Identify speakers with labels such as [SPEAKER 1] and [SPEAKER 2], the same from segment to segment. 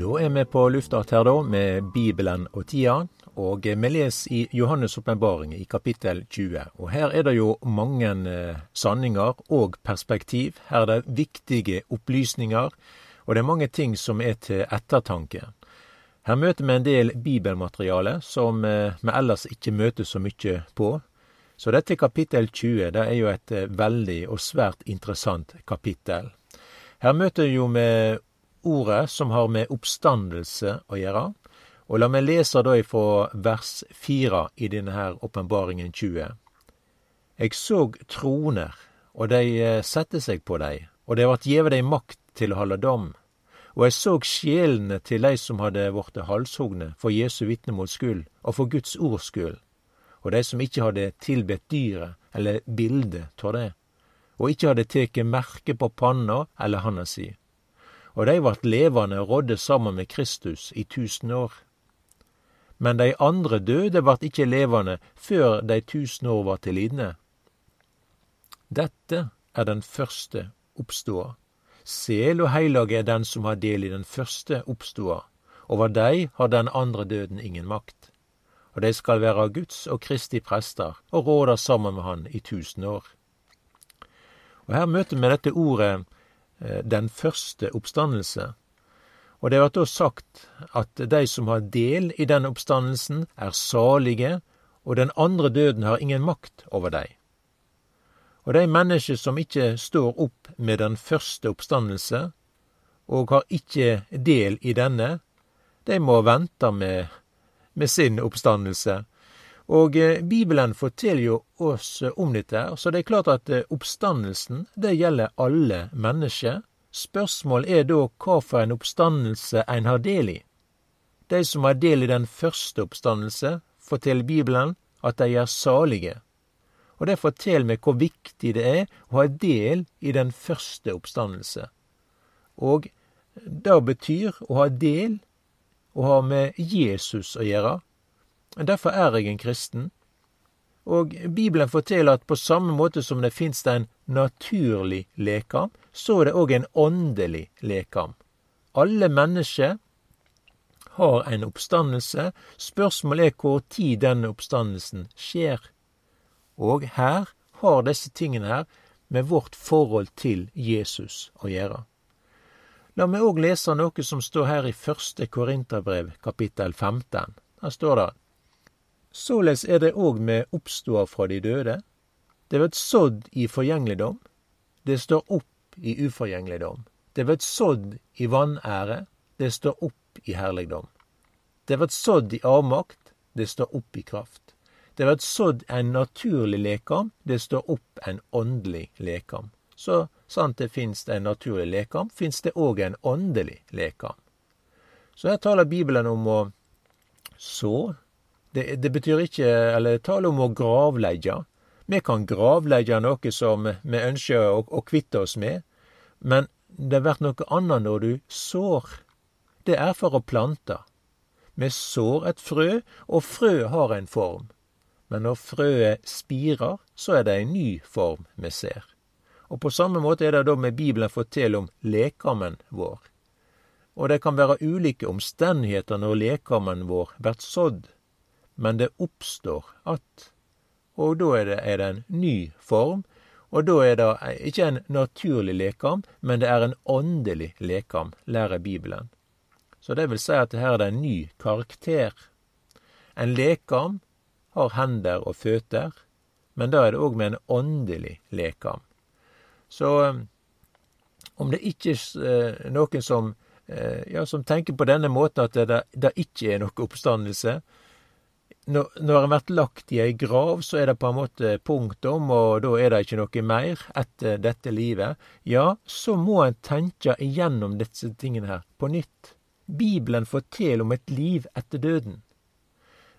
[SPEAKER 1] Da er vi på lufta her da med Bibelen og tida, og vi leser i Johannes' åpenbaring i kapittel 20. Og her er det jo mange eh, sanninger og perspektiv. Her er det viktige opplysninger, og det er mange ting som er til ettertanke. Her møter vi en del bibelmateriale som eh, vi ellers ikke møter så mye på. Så dette kapittel 20 det er jo et eh, veldig og svært interessant kapittel. Her møter jo vi ordet som har med oppstandelse å gjøre. Og la meg lese da ifra vers fire i denne her åpenbaringen 20. Eg såg troner, og de eh, sette seg på dei, og det vart gjeve dei makt til å holde dom. Og eg såg sjelene til dei som hadde vorte halshogne for Jesu vitnemåls skyld og for Guds ords skyld, og dei som ikkje hadde tilbedt dyret eller bildet av det, og ikkje hadde teke merke på panna eller handa si og dei vart levande og rådde saman med Kristus i tusen år. Men dei andre døde vart ikkje levande før dei tusen år var til lidne. Dette er den første oppståa. Sel og heilag er den som har del i den første oppståa. Over dei har den andre døden ingen makt. Og dei skal være Guds og Kristi prester og råde sammen med Han i tusen år. Og Her møter vi dette ordet den første oppstandelse. Og det blir da sagt at de som har del i den oppstandelsen, er salige, og den andre døden har ingen makt over dei. Og de mennesker som ikke står opp med den første oppstandelse, og har ikke del i denne, de må vente med, med sin oppstandelse. Og eh, Bibelen forteller jo oss om dette, så det er klart at eh, oppstandelsen det gjelder alle mennesker. Spørsmålet er da hva for en oppstandelse en har del i. De som har del i den første oppstandelse, forteller Bibelen at de er salige. Og det forteller meg hvor viktig det er å ha del i den første oppstandelse. Og det betyr å ha del, å ha med Jesus å gjøre, Derfor er jeg en kristen. Og Bibelen forteller at på samme måte som det fins en naturlig lekam, så er det òg en åndelig lekam. Alle mennesker har en oppstandelse. Spørsmålet er hvor tid denne oppstandelsen skjer. Og her har disse tingene her med vårt forhold til Jesus å gjøre. La meg òg lese noe som står her i første Korinterbrev, kapittel 15. Her står det Såleis er det òg med oppståa fra de døde. Det vert sådd i forgjengeligdom. Det står opp i uforgjengeligdom. Det vert sådd i vanære. Det står opp i herligdom. Det vert sådd i avmakt. Det står opp i kraft. Det vert sådd en naturlig lekam. Det står opp en åndelig lekam. Så sant det fins en naturlig lekam, fins det òg en åndelig lekam. Så her taler Bibelen om å så det, det betyr ikke eller tale om å gravleggje. Vi kan gravleggje noe som vi ønsker å, å kvitte oss med, men det blir noe annet når du sår. Det er for å plante. Vi sår et frø, og frø har en form. Men når frøet spirer, så er det en ny form vi ser. Og på samme måte er det da med Bibelen forteller om lekammen vår. Og det kan være ulike omstendigheter når lekammen vår blir sådd men det oppstår at. Og da er det, er det en ny form, og da er det ikke en naturlig lekam, men det er en åndelig lekam, lærer Bibelen. Så det vil si at her er det en ny karakter. En lekam har hender og føtter, men da er det òg med en åndelig lekam. Så eh, om det ikke er eh, noen som, eh, ja, som tenker på denne måten at det, det ikke er noe oppstandelse, når, når en blir lagt i ei grav, så er det på en måte punktum, og da er det ikke noe mer etter dette livet. Ja, så må en tenke igjennom disse tingene her på nytt. Bibelen forteller om et liv etter døden.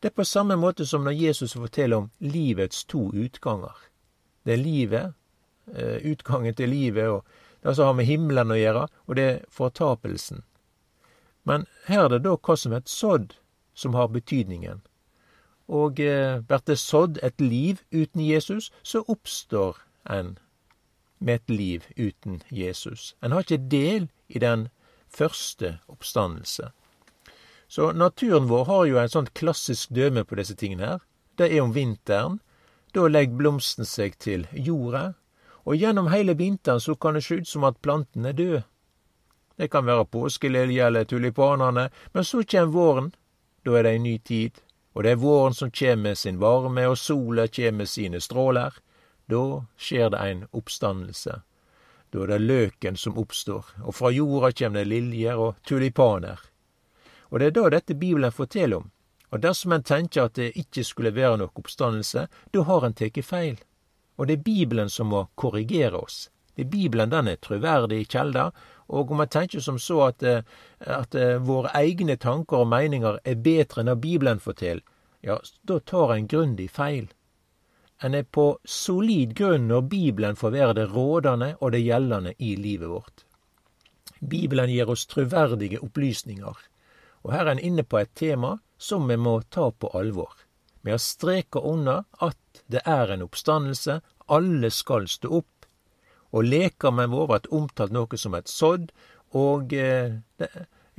[SPEAKER 1] Det er på samme måte som når Jesus forteller om livets to utganger. Det er livet, eh, utgangen til livet, og det som har med himmelen å gjøre, og det er fortapelsen. Men her er det da hva som er et sådd, som har betydningen. Og eh, blir det sådd et liv uten Jesus, så oppstår en med et liv uten Jesus. En har ikke del i den første oppstandelse. Så naturen vår har jo en sånn klassisk døme på disse tingene her. Det er om vinteren. Da legger blomsten seg til jorda, og gjennom hele vinteren så kan det se ut som at planten er død. Det kan være påskelilje eller tulipanene, men så kommer våren. Da er det ei ny tid, og det er våren som kjem med sin varme, og sola kjem med sine stråler. Da skjer det ein oppstandelse. Da er det løken som oppstår, og fra jorda kjem det liljer og tulipaner. Og det er da dette Bibelen forteller om. Og dersom en tenker at det ikke skulle være noe oppstandelse, da har en tatt feil. Og det er Bibelen som må korrigere oss. Bibelen den er troverdig kjelde, og om man tenker som så at, eh, at, eh, våre egne tanker og meninger er bedre enn det Bibelen forteller, ja, da tar en grundig feil. En er på solid grunn når Bibelen får være det rådende og det gjeldende i livet vårt. Bibelen gir oss troverdige opplysninger, og her er en inne på et tema som vi må ta på alvor. Vi har streka under at det er en oppstandelse, alle skal stå opp, og leker med vår at omtalt noe som et sodd, og eh, det,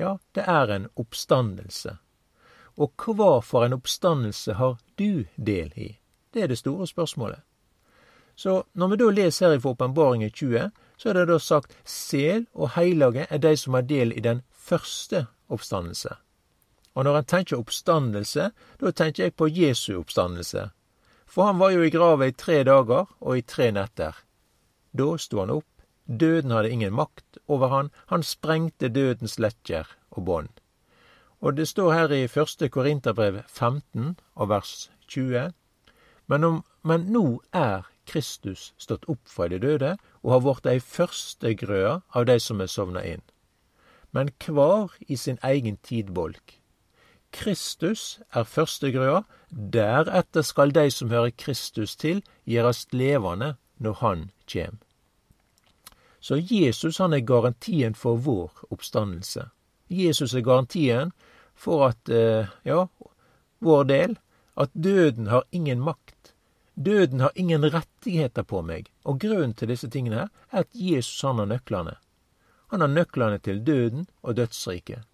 [SPEAKER 1] ja, det er en oppstandelse. Og hva for en oppstandelse har du del i? Det er det store spørsmålet. Så når vi da leser her i Åpenbaringen 20, så er det da sagt sel og heilage er de som har del i den første oppstandelse. Og når en tenker oppstandelse, da tenker jeg på Jesu oppstandelse. For han var jo i grava i tre dager og i tre netter. Da sto han opp, døden hadde ingen makt over han, han sprengte dødens lekker og bånd. Og det står her i første Korinterbrev 15 og vers 20. Men, om, men nå er Kristus stått opp fra de døde og har vorte ei førstegrøa av de som er sovna inn. Men kvar i sin egen tidbolk. Kristus er førstegrøa, deretter skal de som hører Kristus til, gjøres levende når Han kjem. Så Jesus han er garantien for vår oppstandelse. Jesus er garantien for at, eh, ja, vår del, at døden har ingen makt. Døden har ingen rettigheter på meg, og grunnen til disse tingene er at Jesus han har nøklene. Han har nøklene til døden og dødsriket.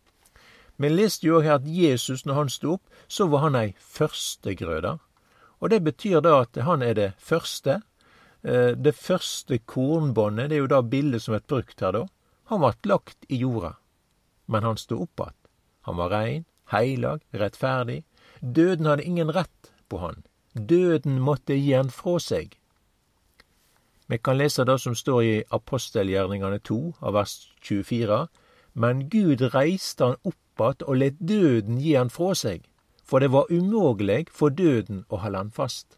[SPEAKER 1] Men leste jo her at Jesus, når han sto opp, så var han ei førstegrøda. Og det betyr da at han er det første, det første kornbåndet, det er jo da bildet som er brukt her, da. Han vart lagt i jorda, men han stod opp att. Han var rein, heilag, rettferdig. Døden hadde ingen rett på han. Døden måtte gi han frå seg. Vi kan lese det som står i apostelgjerningane 2, av vers 24. Men Gud reiste han opp att og let døden gi han frå seg, for det var umogleg for døden å holde han fast.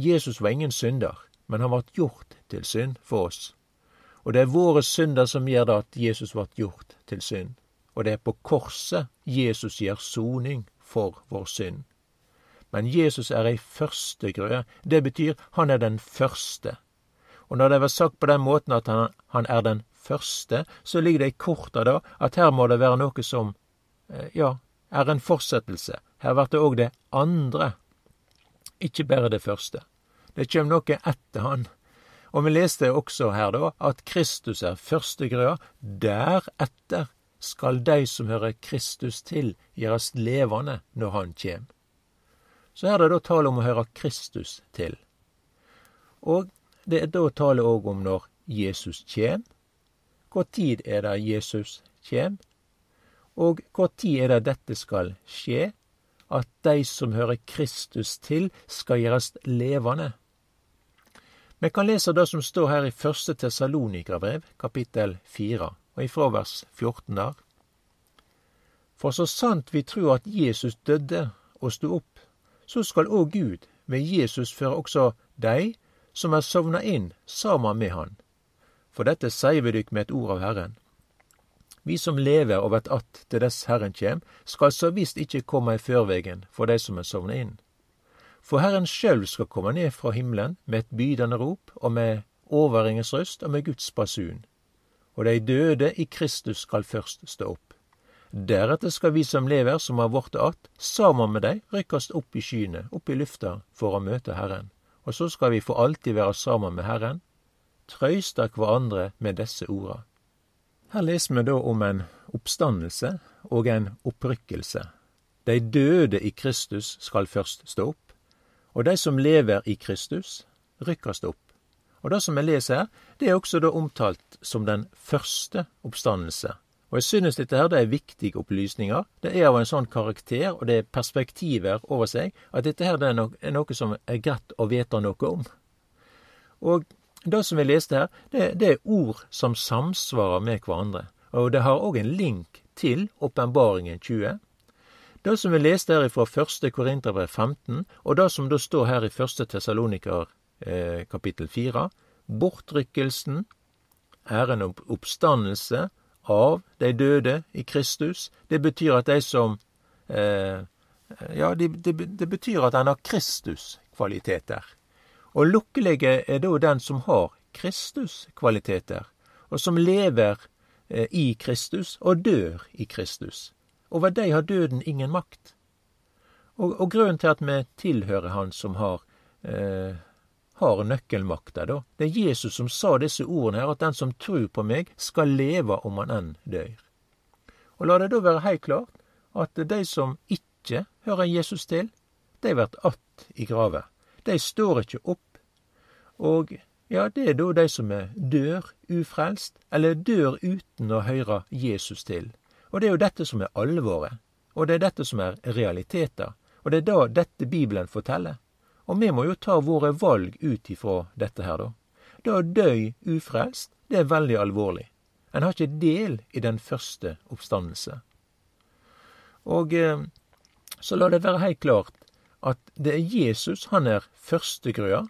[SPEAKER 1] Jesus var ingen synder, men han vart gjort til synd for oss. Og det er våre synder som gjør det at Jesus vart gjort til synd. Og det er på korset Jesus gir soning for vår synd. Men Jesus er ei førstegrøde. Det betyr han er den første. Og når det var sagt på den måten at han, han er den første, så ligger det i korta da at her må det være noe som, eh, ja, er en fortsettelse. Her blir det òg det andre ikkje berre det første. Det kjem noe etter han. Og vi leste også her da at Kristus er førstegrøa. Deretter skal dei som hører Kristus til, gjøres levende når han kjem. Så er det da tale om å høre Kristus til. Og det er da tale òg om når Jesus kjem. Hvor tid er det Jesus kjem? Og kva tid er det dette skal skje? At de som hører Kristus til, skal gjøres levende. Vi kan lese det som står her i første Tessalonika-brev, kapittel fire, og ifra vers 14 der. For så sant vi tror at Jesus døde og sto opp, så skal òg Gud ved Jesus føre også dei som er sovna inn, saman med Han. For dette sier vi dykk med et ord av Herren. Vi som lever og vert att til dess Herren kjem, skal så visst ikkje komme i førvegen for dei som er sovna inn. For Herren sjølv skal komme ned fra himmelen med et bydende rop og med overringens røst og med Guds basun. Og dei døde i Kristus skal først stå opp. Deretter skal vi som lever, som har vorte att, saman med dei rykkast opp i skyene, opp i lufta, for å møte Herren. Og så skal vi for alltid være saman med Herren. Trøysta hverandre med desse orda. Her leser vi da om en oppstandelse og en opprykkelse. De døde i Kristus skal først stå opp, og de som lever i Kristus, rykkes opp. Og det som jeg leser her, det er også da omtalt som den første oppstandelse. Og jeg synes dette her det er viktige opplysninger. Det er av en sånn karakter, og det er perspektiver over seg, at dette her det er, no noe som er greit å vite noe om. Og det som vi leste her, det, det er ord som samsvarer med hverandre. Og det har òg en link til Åpenbaringen 20. Det som vi leste her fra 1. Korinterbrev 15, og det som da står her i 1. Tessaloniker eh, kapittel 4, bortrykkelsen er en oppstandelse av de døde i Kristus. Det betyr at de som eh, Ja, det, de, de betyr at en har Kristus-kvaliteter. Og lukkelige er da den som har Kristus-kvaliteter, og som lever eh, i Kristus og dør i Kristus. Over de har døden ingen makt. Og, og grunnen til at vi tilhører Han som har eh, har nøkkelmakta, da. Det er Jesus som sa disse ordene her, at den som tror på meg, skal leve om han enn dør. Og la det da være heilt klart at de som ikke hører Jesus til, de blir att i grava. De står ikke opp. Og ja, det er da de som er dør ufrelst, eller dør uten å høre Jesus til. Og det er jo dette som er alvoret. Og det er dette som er realiteter. Og det er da dette Bibelen forteller. Og vi må jo ta våre valg ut ifra dette her, da. Da å ufrelst, det er veldig alvorlig. En har ikke del i den første oppstandelse. Og eh, så la det være heilt klart at det er Jesus han er førstegrøa.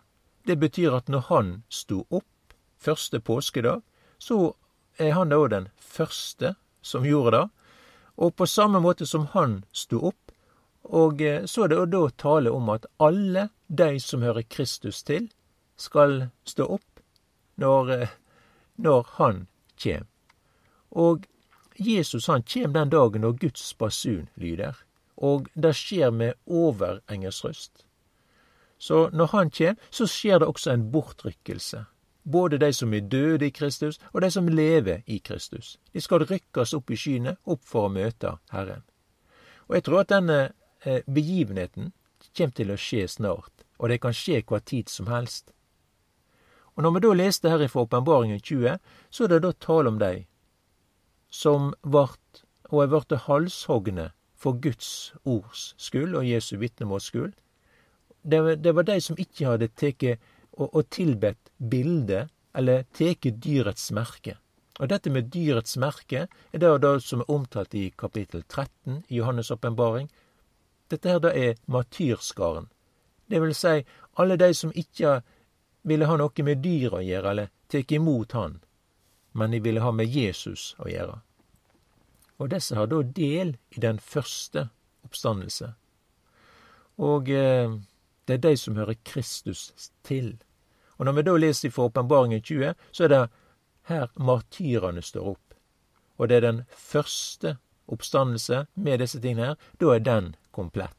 [SPEAKER 1] Det betyr at når han sto opp første påskedag, så er han da den første som gjorde det. Og på samme måte som han sto opp, og eh, så er det da tale om at alle de som hører Kristus til, skal stå opp når, eh, når han kjem. Og Jesus han kjem den dagen når Guds basun lyder, og det skjer med overengelsk. Så når han kjem, så skjer det også en bortrykkelse. Både de som er døde i Kristus, og de som lever i Kristus. De skal rykkes opp i skyene, opp for å møte Herren. Og jeg tror at denne Eh, begivenheten kjem til å skje snart, og det kan skje hva tid som helst. Og Når vi da leste her ifra Åpenbaringen 20, så er det da tale om dei som vart og er vorte halshogne for Guds ords skyld og Jesu vitnemåls skyld. Det, det, var dei som ikkje hadde tatt og, og tilbedt bildet eller tatt dyrets merke. Og dette med dyrets merke er det, det som er omtalt i kapittel 13 i Johannes' åpenbaring, dette her da er matyrskaren. Det vil si alle de som ikke ville ha noe med dyr å gjøre, eller tatt imot han, men de ville ha med Jesus å gjøre. Og disse har da del i den første oppstandelse. Og eh, det er de som hører Kristus til. Og når vi da leser fra Åpenbaringen 20, så er det her martyrene står opp. Og det er den første oppstandelse med disse tingene her. Da er den komplett.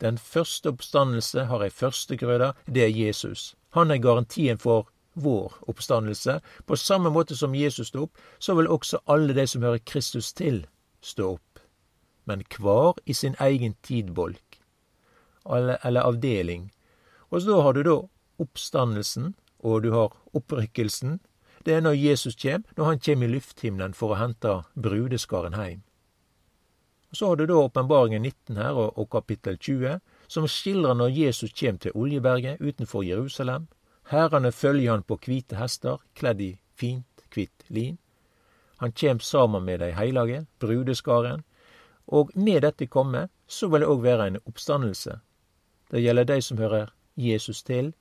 [SPEAKER 1] Den første oppstandelse har ei førstegrøde, det er Jesus. Han er garantien for vår oppstandelse. På samme måte som Jesus sto opp, så vil også alle de som hører Kristus til, stå opp. Men hver i sin egen tidbolk, eller, avdeling. Og så har du da oppstandelsen, og du har opprykkelsen. Det er når Jesus kjem, når han kjem i lufthimmelen for å hente brudeskaren heim. Så har du da åpenbaringen 19 her, og, og kapittel 20, som skildrer når Jesus kjem til Oljeberget utenfor Jerusalem. Herrene følger han på hvite hester, kledd i fint, hvitt lin. Han kjem sammen med dei heilage, brudeskaren, og med dette komme, så vil det òg være en oppstandelse. Det gjelder de som hører Jesus til,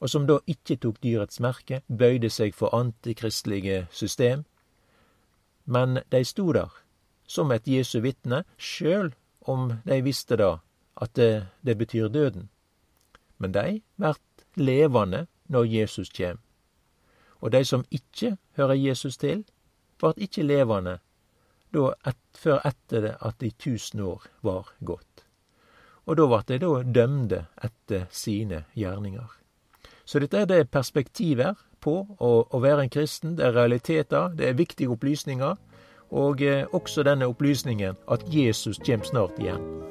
[SPEAKER 1] og som da ikke tok dyrets merke, bøyde seg for antikristelige system. Men de sto der, som et Jesu vitne, sjøl om de visste da at det, det betyr døden. Men de vert levende når Jesus kjem. Og de som ikke hører Jesus til, vart ikke levende et, før etter det at de tusen år var gått. Og da vart de da dømde etter sine gjerninger. Så dette er det perspektiver på å, å være en kristen. Det er realiteter, det er viktige opplysninger. Og eh, også denne opplysningen at Jesus kommer snart igjen.